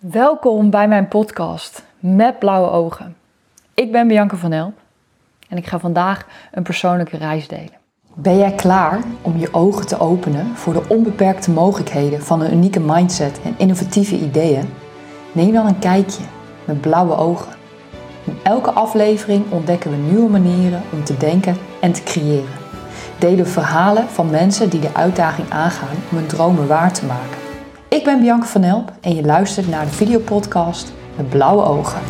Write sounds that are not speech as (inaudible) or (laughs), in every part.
Welkom bij mijn podcast met blauwe ogen. Ik ben Bianca van Elp en ik ga vandaag een persoonlijke reis delen. Ben jij klaar om je ogen te openen voor de onbeperkte mogelijkheden van een unieke mindset en innovatieve ideeën? Neem dan een kijkje met blauwe ogen. In elke aflevering ontdekken we nieuwe manieren om te denken en te creëren. Delen verhalen van mensen die de uitdaging aangaan om hun dromen waar te maken. Ik ben Bianca van Elp en je luistert naar de videopodcast met blauwe ogen.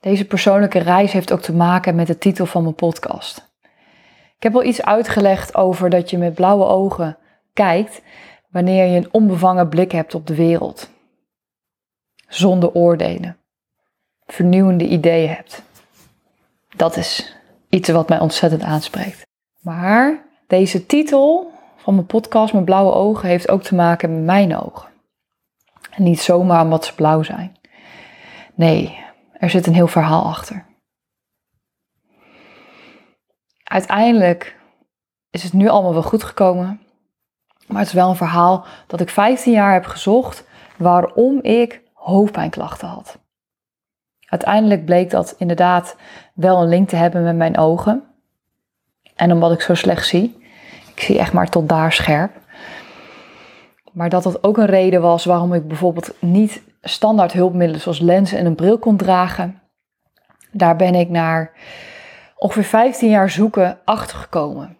Deze persoonlijke reis heeft ook te maken met de titel van mijn podcast. Ik heb al iets uitgelegd over dat je met blauwe ogen kijkt wanneer je een onbevangen blik hebt op de wereld. Zonder oordelen. Vernieuwende ideeën hebt. Dat is iets wat mij ontzettend aanspreekt. Maar deze titel van mijn podcast met blauwe ogen heeft ook te maken met mijn ogen. En niet zomaar omdat ze blauw zijn. Nee, er zit een heel verhaal achter. Uiteindelijk is het nu allemaal wel goed gekomen. Maar het is wel een verhaal dat ik 15 jaar heb gezocht waarom ik hoofdpijnklachten had. Uiteindelijk bleek dat inderdaad wel een link te hebben met mijn ogen. En omdat ik zo slecht zie. Ik zie echt maar tot daar scherp. Maar dat dat ook een reden was waarom ik bijvoorbeeld niet standaard hulpmiddelen zoals lenzen en een bril kon dragen. Daar ben ik naar ongeveer 15 jaar zoeken achtergekomen.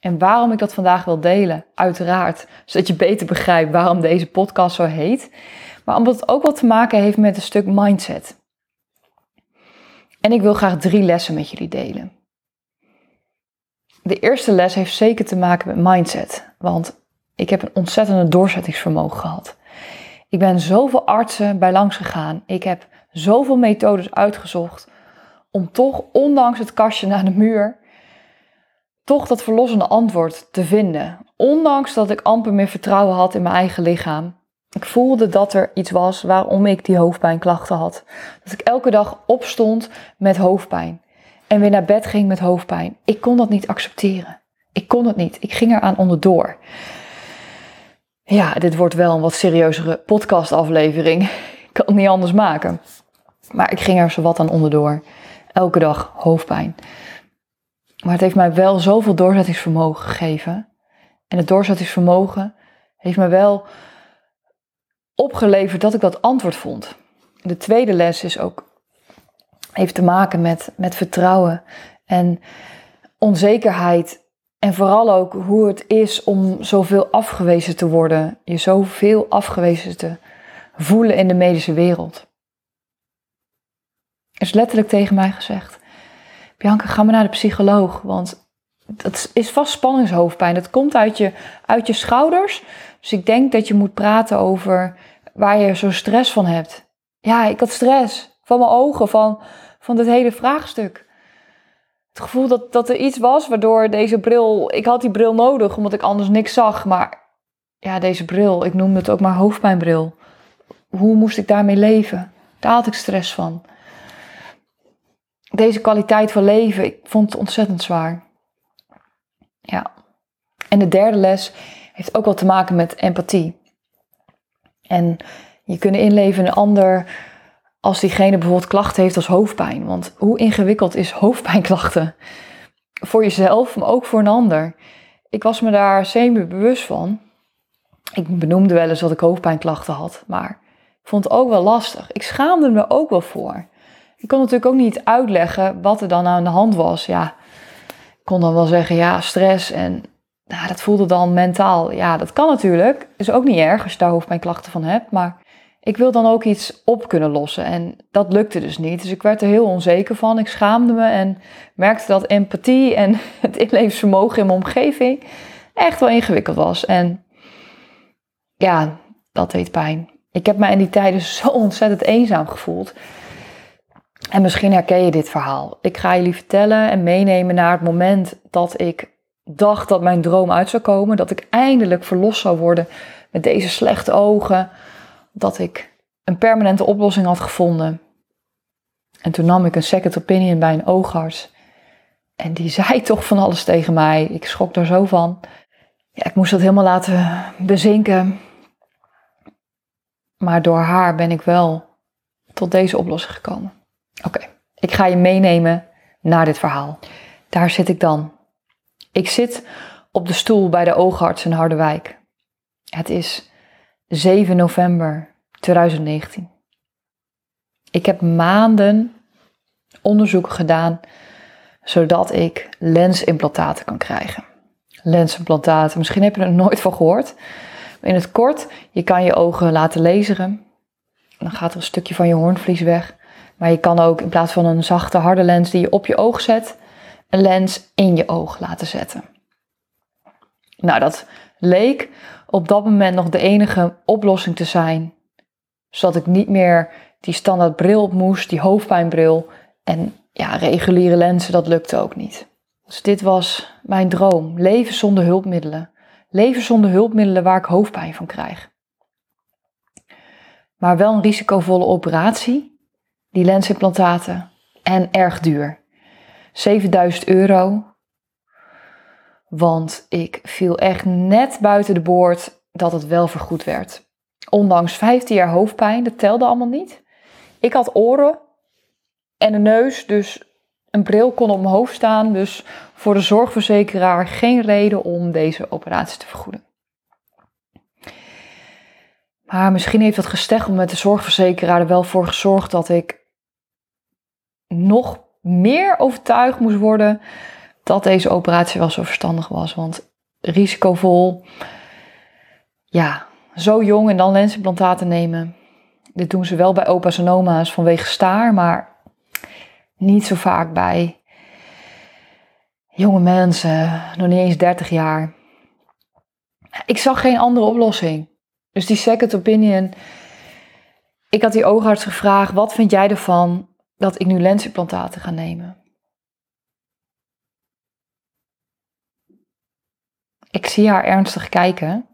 En waarom ik dat vandaag wil delen, uiteraard, zodat je beter begrijpt waarom deze podcast zo heet. Maar omdat het ook wat te maken heeft met een stuk mindset. En ik wil graag drie lessen met jullie delen. De eerste les heeft zeker te maken met mindset. Want ik heb een ontzettende doorzettingsvermogen gehad. Ik ben zoveel artsen bij langs gegaan. Ik heb zoveel methodes uitgezocht. Om toch, ondanks het kastje naar de muur, toch dat verlossende antwoord te vinden. Ondanks dat ik amper meer vertrouwen had in mijn eigen lichaam. Ik voelde dat er iets was waarom ik die hoofdpijnklachten had. Dat ik elke dag opstond met hoofdpijn en weer naar bed ging met hoofdpijn. Ik kon dat niet accepteren. Ik kon het niet. Ik ging eraan onderdoor. Ja, dit wordt wel een wat serieuzere podcastaflevering. Ik kan het niet anders maken. Maar ik ging er zo wat aan onderdoor. Elke dag hoofdpijn. Maar het heeft mij wel zoveel doorzettingsvermogen gegeven. En het doorzettingsvermogen heeft me wel opgeleverd dat ik dat antwoord vond. De tweede les is ook heeft te maken met, met vertrouwen en onzekerheid. En vooral ook hoe het is om zoveel afgewezen te worden. Je zoveel afgewezen te voelen in de medische wereld. Er is letterlijk tegen mij gezegd: Bianca, ga maar naar de psycholoog. Want dat is vast spanningshoofdpijn. Dat komt uit je, uit je schouders. Dus ik denk dat je moet praten over waar je zo stress van hebt. Ja, ik had stress van mijn ogen, van van dit hele vraagstuk. Het gevoel dat, dat er iets was waardoor deze bril. Ik had die bril nodig omdat ik anders niks zag. Maar ja, deze bril, ik noemde het ook maar hoofdpijnbril. Hoe moest ik daarmee leven? Daar had ik stress van. Deze kwaliteit van leven, ik vond het ontzettend zwaar. Ja. En de derde les heeft ook wel te maken met empathie. En je kunnen inleven in een ander als diegene bijvoorbeeld klachten heeft als hoofdpijn. Want hoe ingewikkeld is hoofdpijnklachten? Voor jezelf, maar ook voor een ander. Ik was me daar semi-bewust van. Ik benoemde wel eens dat ik hoofdpijnklachten had, maar ik vond het ook wel lastig. Ik schaamde me ook wel voor. Ik kon natuurlijk ook niet uitleggen wat er dan aan de hand was. Ja, ik kon dan wel zeggen, ja, stress en nou, dat voelde dan mentaal. Ja, dat kan natuurlijk. Is ook niet erg als je daar hoofdpijnklachten van hebt, maar ik wil dan ook iets op kunnen lossen. En dat lukte dus niet. Dus ik werd er heel onzeker van. Ik schaamde me en merkte dat empathie en (laughs) het inlevensvermogen in mijn omgeving echt wel ingewikkeld was. En ja, dat deed pijn. Ik heb me in die tijden zo ontzettend eenzaam gevoeld. En misschien herken je dit verhaal. Ik ga jullie vertellen en meenemen naar het moment dat ik dacht dat mijn droom uit zou komen. Dat ik eindelijk verlost zou worden met deze slechte ogen dat ik een permanente oplossing had gevonden. En toen nam ik een second opinion bij een oogarts. En die (laughs) zei toch van alles tegen mij. Ik schrok daar zo van. Ja, ik moest dat helemaal laten bezinken. Maar door haar ben ik wel tot deze oplossing gekomen. Oké, ik ga je meenemen naar dit verhaal. Daar zit ik dan. Ik zit op de stoel bij de oogarts in Harderwijk. Het is 7 november 2019. Ik heb maanden onderzoeken gedaan zodat ik lensimplantaten kan krijgen. Lensimplantaten, misschien heb je er nooit van gehoord. In het kort, je kan je ogen laten laseren. Dan gaat er een stukje van je hoornvlies weg. Maar je kan ook in plaats van een zachte, harde lens die je op je oog zet, een lens in je oog laten zetten. Nou, dat leek op dat moment nog de enige oplossing te zijn. Zodat ik niet meer die standaard bril op moest, die hoofdpijnbril. En ja, reguliere lenzen, dat lukte ook niet. Dus dit was mijn droom. Leven zonder hulpmiddelen. Leven zonder hulpmiddelen waar ik hoofdpijn van krijg. Maar wel een risicovolle operatie, die lensimplantaten, en erg duur. 7000 euro. Want ik viel echt net buiten de boord dat het wel vergoed werd. Ondanks 15 jaar hoofdpijn, dat telde allemaal niet. Ik had oren en een neus, dus een bril kon op mijn hoofd staan. Dus voor de zorgverzekeraar geen reden om deze operatie te vergoeden. Maar misschien heeft het om met de zorgverzekeraar er wel voor gezorgd dat ik nog meer overtuigd moest worden dat deze operatie wel zo verstandig was. Want risicovol, ja, zo jong en dan lensimplantaten nemen. Dit doen ze wel bij opa's en oma's vanwege staar, maar niet zo vaak bij jonge mensen, nog niet eens 30 jaar. Ik zag geen andere oplossing. Dus die second opinion. Ik had die oogarts gevraagd: wat vind jij ervan dat ik nu lensimplantaten ga nemen? Ik zie haar ernstig kijken.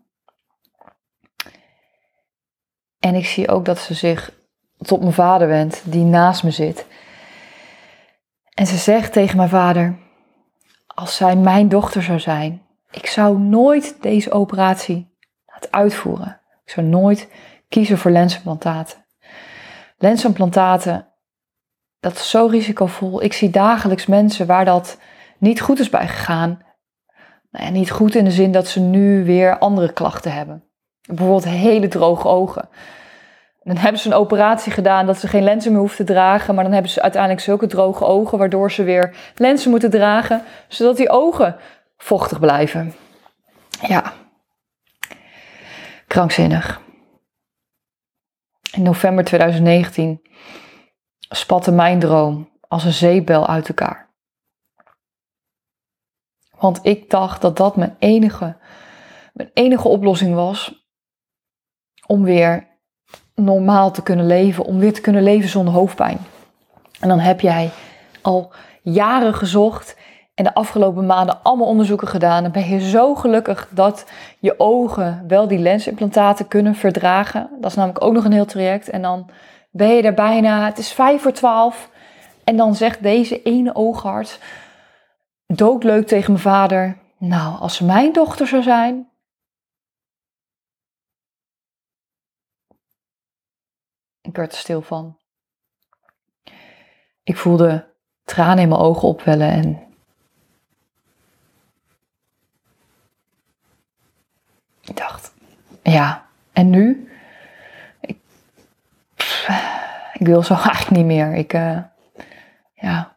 En ik zie ook dat ze zich tot mijn vader wendt, die naast me zit. En ze zegt tegen mijn vader: Als zij mijn dochter zou zijn, ik zou nooit deze operatie laten uitvoeren. Ik zou nooit kiezen voor lensimplantaten. Lensimplantaten, dat is zo risicovol. Ik zie dagelijks mensen waar dat niet goed is bij gegaan. Nou niet goed in de zin dat ze nu weer andere klachten hebben. Bijvoorbeeld hele droge ogen. Dan hebben ze een operatie gedaan dat ze geen lenzen meer hoeven te dragen. Maar dan hebben ze uiteindelijk zulke droge ogen, waardoor ze weer lenzen moeten dragen, zodat die ogen vochtig blijven. Ja, krankzinnig. In november 2019 spatte mijn droom als een zeepbel uit elkaar. Want ik dacht dat dat mijn enige, mijn enige oplossing was om weer normaal te kunnen leven, om weer te kunnen leven zonder hoofdpijn. En dan heb jij al jaren gezocht en de afgelopen maanden allemaal onderzoeken gedaan. Dan ben je zo gelukkig dat je ogen wel die lensimplantaten kunnen verdragen. Dat is namelijk ook nog een heel traject. En dan ben je er bijna, het is vijf voor twaalf. En dan zegt deze ene oogarts doodleuk tegen mijn vader. Nou, als ze mijn dochter zou zijn, Ik werd er stil van. Ik voelde tranen in mijn ogen opwellen en ik dacht, ja, en nu? Ik, wil zo (laughs) eigenlijk niet meer. Ik, uh, ja,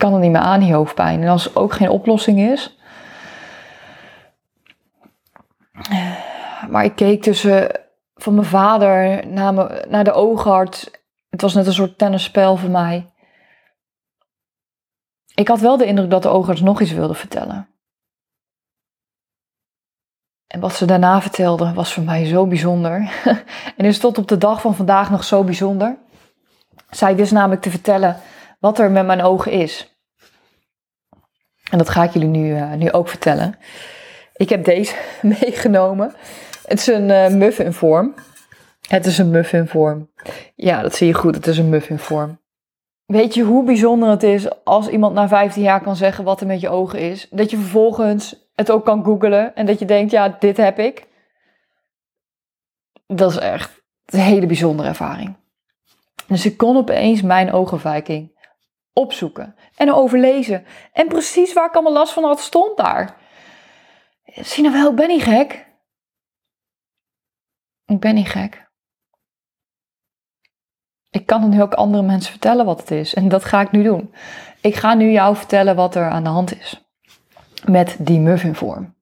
kan er niet meer aan, die hoofdpijn. En als er ook geen oplossing is. Maar ik keek tussen van mijn vader naar, me, naar de oogarts. Het was net een soort tennisspel voor mij. Ik had wel de indruk dat de oogarts nog iets wilde vertellen. En wat ze daarna vertelde was voor mij zo bijzonder. (laughs) en is tot op de dag van vandaag nog zo bijzonder. Zij wist namelijk te vertellen wat er met mijn ogen is. En dat ga ik jullie nu, uh, nu ook vertellen. Ik heb deze (laughs) meegenomen. Het is een uh, muffinvorm. Het is een muffinvorm. Ja, dat zie je goed. Het is een muffinvorm. Weet je hoe bijzonder het is als iemand na 15 jaar kan zeggen wat er met je ogen is? Dat je vervolgens het ook kan googlen en dat je denkt, ja, dit heb ik. Dat is echt een hele bijzondere ervaring. Dus ik kon opeens mijn oogafwijking opzoeken en overlezen. En precies waar ik allemaal last van had, stond daar. Zie nou wel, ik ben niet gek. Ik ben niet gek. Ik kan het nu ook andere mensen vertellen wat het is. En dat ga ik nu doen. Ik ga nu jou vertellen wat er aan de hand is. Met die muffinvorm.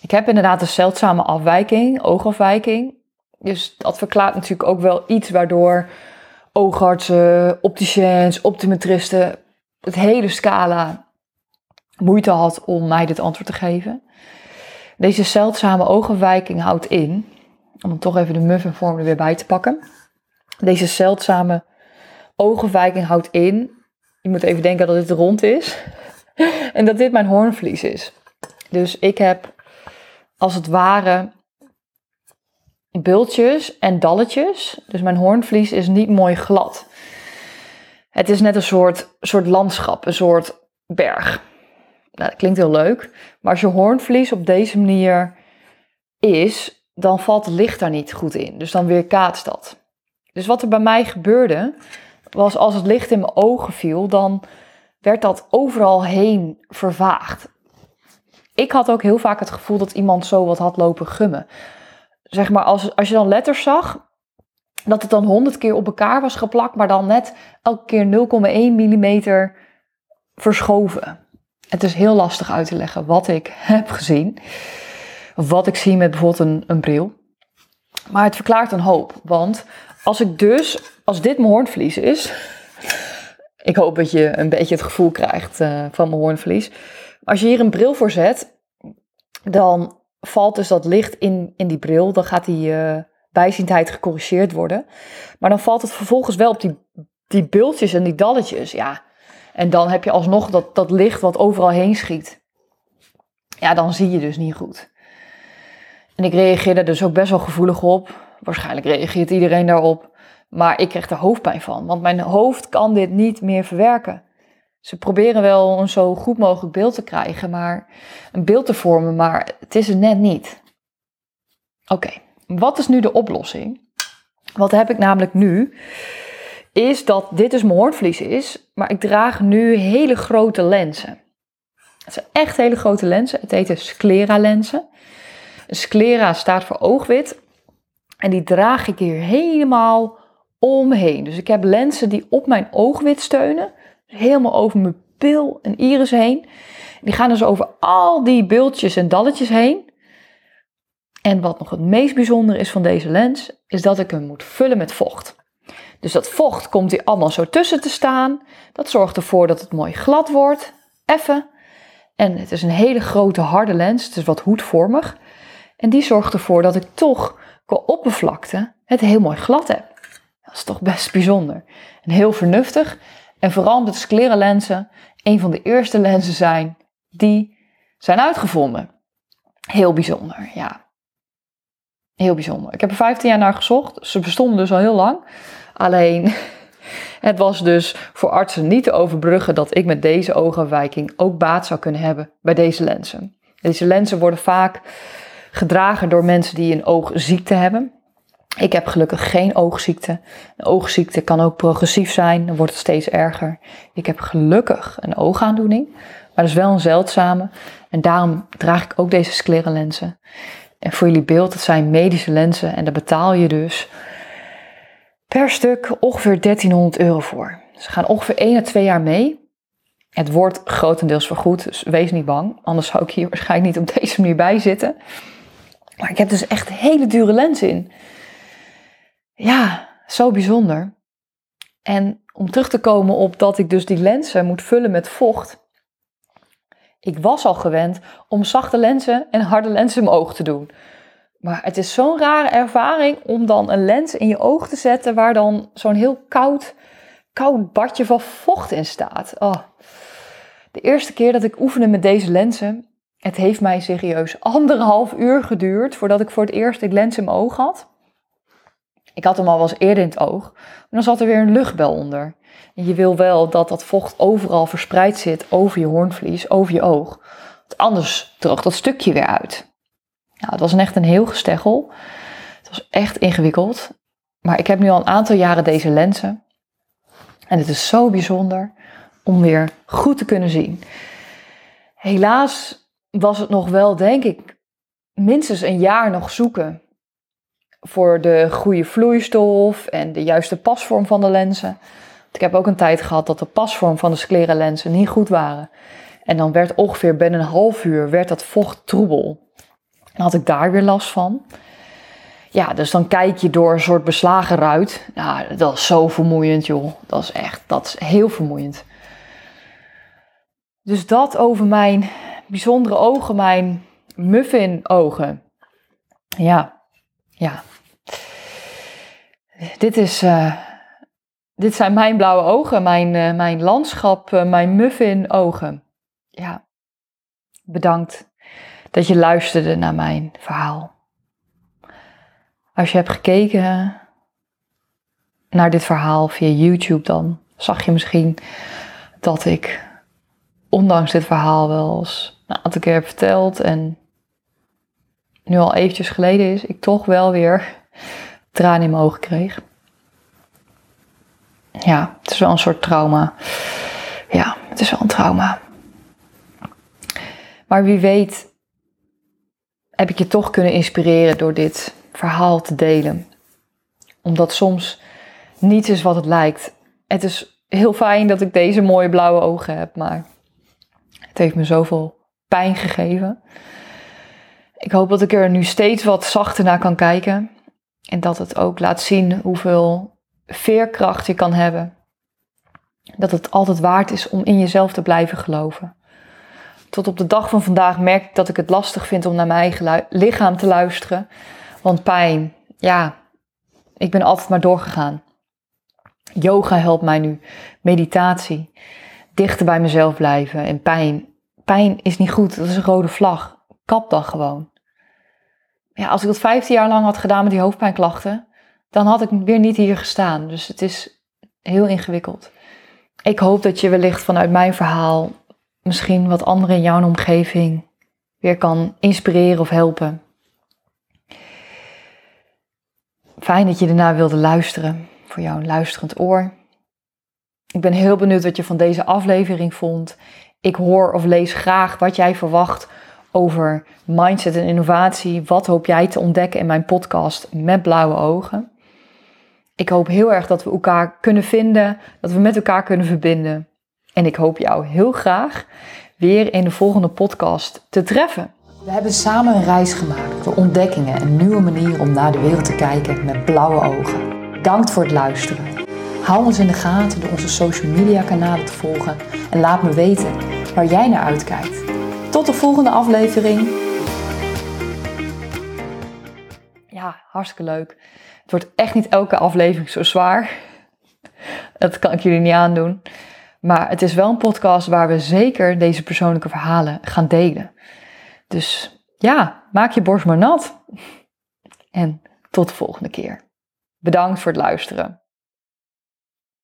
Ik heb inderdaad een zeldzame afwijking, oogafwijking. Dus dat verklaart natuurlijk ook wel iets waardoor oogartsen, opticiens, optometristen, het hele scala moeite had om mij dit antwoord te geven. Deze zeldzame oogafwijking houdt in, om toch even de muffinvorm er weer bij te pakken. Deze zeldzame oogafwijking houdt in, je moet even denken dat dit rond is (laughs) en dat dit mijn hoornvlies is. Dus ik heb als het ware bultjes en dalletjes. Dus mijn hoornvlies is niet mooi glad. Het is net een soort, soort landschap, een soort berg. Nou, dat klinkt heel leuk. Maar als je hoornvlies op deze manier is, dan valt het licht daar niet goed in. Dus dan weerkaatst dat. Dus wat er bij mij gebeurde, was als het licht in mijn ogen viel, dan werd dat overal heen vervaagd. Ik had ook heel vaak het gevoel dat iemand zo wat had lopen gummen. Zeg maar, als, als je dan letters zag, dat het dan honderd keer op elkaar was geplakt, maar dan net elke keer 0,1 mm verschoven. Het is heel lastig uit te leggen wat ik (laughs) heb gezien. Wat ik zie met bijvoorbeeld een, een bril. Maar het verklaart een hoop. Want als ik dus, als dit mijn hoornvlies is. Ik hoop dat je een beetje het gevoel krijgt uh, van mijn hoornvlies. Als je hier een bril voor zet, dan valt dus dat licht in, in die bril. Dan gaat die uh, bijziendheid gecorrigeerd worden. Maar dan valt het vervolgens wel op die, die bultjes en die dalletjes. Ja. En dan heb je alsnog dat, dat licht wat overal heen schiet. Ja, dan zie je dus niet goed. En ik reageerde dus ook best wel gevoelig op. Waarschijnlijk reageert iedereen daarop. Maar ik kreeg er hoofdpijn van, want mijn hoofd kan dit niet meer verwerken. Ze proberen wel een zo goed mogelijk beeld te krijgen, maar een beeld te vormen, maar het is er net niet. Oké, wat is nu de oplossing? Wat heb ik namelijk nu? Is dat dit dus mijn hoornvlies is, maar ik draag nu hele grote lenzen. Het zijn echt hele grote lenzen. Het heet sclera lenzen. sclera staat voor oogwit. En die draag ik hier helemaal omheen. Dus ik heb lenzen die op mijn oogwit steunen. Helemaal over mijn pil en iris heen. Die gaan dus over al die bultjes en dalletjes heen. En wat nog het meest bijzondere is van deze lens, is dat ik hem moet vullen met vocht. Dus dat vocht komt hier allemaal zo tussen te staan. Dat zorgt ervoor dat het mooi glad wordt, effen. En het is een hele grote harde lens, het is wat hoedvormig. En die zorgt ervoor dat ik toch qua oppervlakte het heel mooi glad heb. Dat is toch best bijzonder. En heel vernuftig. En vooral omdat sclera lenzen een van de eerste lenzen zijn die zijn uitgevonden. Heel bijzonder, ja. Heel bijzonder. Ik heb er 15 jaar naar gezocht. Ze bestonden dus al heel lang. Alleen, (laughs) het was dus voor artsen niet te overbruggen dat ik met deze oogafwijking ook baat zou kunnen hebben bij deze lenzen. Deze lenzen worden vaak gedragen door mensen die een oogziekte hebben. Ik heb gelukkig geen oogziekte. Een oogziekte kan ook progressief zijn, dan wordt het steeds erger. Ik heb gelukkig een oogaandoening, maar dat is wel een zeldzame. En daarom draag ik ook deze sclerenlenzen. En voor jullie beeld, het zijn medische lenzen en daar betaal je dus per stuk ongeveer 1300 euro voor. Ze gaan ongeveer 1 à 2 jaar mee. Het wordt grotendeels vergoed, dus wees niet bang. Anders zou ik hier (laughs) waarschijnlijk niet op deze manier bij zitten. Maar ik heb dus echt hele dure lenzen in. Ja, zo bijzonder. En om terug te komen op dat ik dus die lenzen moet vullen met vocht. Ik was al gewend om zachte lenzen en harde lenzen in mijn oog te doen. Maar het is zo'n rare ervaring om dan een lens in je oog te zetten waar dan zo'n heel koud, koud badje van vocht in staat. Oh. De eerste keer dat ik oefende met deze lenzen, het heeft mij serieus anderhalf uur geduurd voordat ik voor het eerst die lens in mijn oog had. Ik had hem al wel eens eerder in het oog, maar dan zat er weer een luchtbel onder. En je wil wel dat dat vocht overal verspreid zit over je hoornvlies, over je oog. anders droogt dat stukje weer uit. Nou, het was echt een heel gesteggel. Het was echt ingewikkeld. Maar ik heb nu al een aantal jaren deze lenzen. En het is zo bijzonder om weer goed te kunnen zien. Helaas was het nog wel, denk ik, minstens een jaar nog zoeken voor de goede vloeistof en de juiste pasvorm van de lenzen. ik heb ook een tijd gehad dat de pasvorm van de sclera lenzen niet goed waren. En dan werd ongeveer binnen een half uur werd dat vocht troebel. Dan had ik daar weer last van. Ja, dus dan kijk je door een soort beslagen ruit. Nou, dat is zo vermoeiend, joh. Dat is echt, dat is heel vermoeiend. Dus dat over mijn bijzondere ogen, mijn muffin ogen. Ja, ja. Dit, is, uh, dit zijn mijn blauwe ogen, mijn, uh, mijn landschap, uh, mijn muffin ogen. Ja, bedankt dat je luisterde naar mijn verhaal. Als je hebt gekeken naar dit verhaal via YouTube, dan zag je misschien dat ik, ondanks dit verhaal, wel eens een aantal keer heb verteld en nu al eventjes geleden is, ik toch wel weer tranen in mijn ogen kreeg. Ja, het is wel een soort trauma. Ja, het is wel een trauma. Maar wie weet heb ik je toch kunnen inspireren door dit verhaal te delen. Omdat soms niets is wat het lijkt. Het is heel fijn dat ik deze mooie blauwe ogen heb, maar het heeft me zoveel pijn gegeven. Ik hoop dat ik er nu steeds wat zachter naar kan kijken. En dat het ook laat zien hoeveel veerkracht je kan hebben. Dat het altijd waard is om in jezelf te blijven geloven. Tot op de dag van vandaag merk ik dat ik het lastig vind om naar mijn eigen lichaam te luisteren. Want pijn, ja, ik ben altijd maar doorgegaan. Yoga helpt mij nu. Meditatie. Dichter bij mezelf blijven. En pijn. Pijn is niet goed. Dat is een rode vlag. Kap dan gewoon. Ja, als ik dat 15 jaar lang had gedaan met die hoofdpijnklachten, dan had ik weer niet hier gestaan. Dus het is heel ingewikkeld. Ik hoop dat je wellicht vanuit mijn verhaal misschien wat anderen in jouw omgeving weer kan inspireren of helpen. Fijn dat je ernaar wilde luisteren, voor jou een luisterend oor. Ik ben heel benieuwd wat je van deze aflevering vond. Ik hoor of lees graag wat jij verwacht over mindset en innovatie. Wat hoop jij te ontdekken in mijn podcast met blauwe ogen? Ik hoop heel erg dat we elkaar kunnen vinden, dat we met elkaar kunnen verbinden. En ik hoop jou heel graag weer in de volgende podcast te treffen. We hebben samen een reis gemaakt door ontdekkingen en nieuwe manieren om naar de wereld te kijken met blauwe ogen. Dank voor het luisteren. Hou ons in de gaten door onze social media kanalen te volgen en laat me weten waar jij naar uitkijkt. Tot de volgende aflevering. Ja, hartstikke leuk. Het wordt echt niet elke aflevering zo zwaar. Dat kan ik jullie niet aandoen. Maar het is wel een podcast waar we zeker deze persoonlijke verhalen gaan delen. Dus ja, maak je borst maar nat. En tot de volgende keer. Bedankt voor het luisteren.